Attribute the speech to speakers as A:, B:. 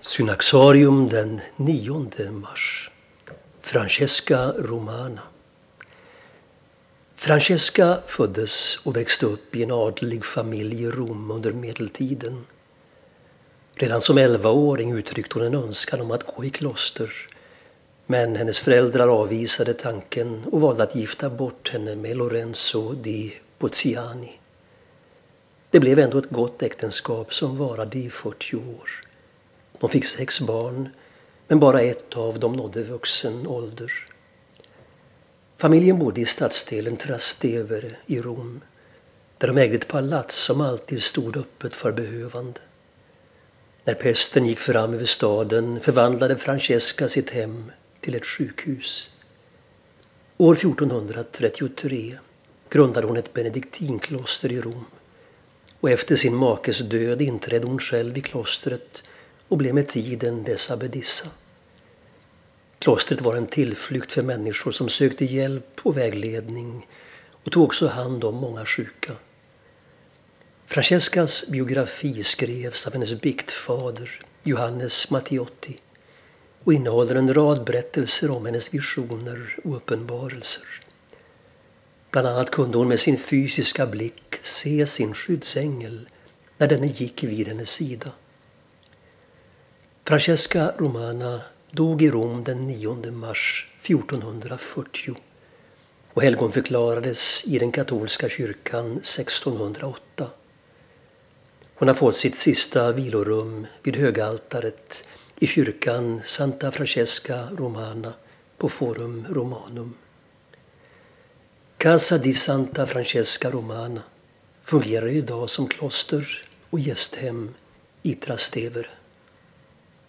A: Synaxarium den 9 mars. Francesca Romana. Francesca föddes och växte upp i en adlig familj i Rom under medeltiden. Redan som 11-åring uttryckte hon en önskan om att gå i kloster. Men hennes föräldrar avvisade tanken och valde att gifta bort henne med Lorenzo di Pozziani. Det blev ändå ett gott äktenskap som varade i 40 år. De fick sex barn, men bara ett av dem nådde vuxen ålder. Familjen bodde i stadsdelen Trastevere i Rom, där de ägde ett palats som alltid stod öppet för behövande. När pesten gick fram över staden förvandlade Francesca sitt hem till ett sjukhus. År 1433 grundade hon ett benediktinkloster i Rom och efter sin makes död inträdde hon själv i klostret och blev med tiden dess abbedissa. Klostret var en tillflykt för människor som sökte hjälp och vägledning och tog också hand om många sjuka. Francescas biografi skrevs av hennes biktfader Johannes Mattiotti och innehåller en rad berättelser om hennes visioner och uppenbarelser. Bland annat kunde hon med sin fysiska blick se sin skyddsängel när denne gick vid hennes sida. Francesca Romana dog i Rom den 9 mars 1440 och helgonförklarades i den katolska kyrkan 1608. Hon har fått sitt sista vilorum vid högaltaret i kyrkan Santa Francesca Romana på Forum Romanum. Casa di Santa Francesca Romana fungerar idag som kloster och gästhem i Trastevere.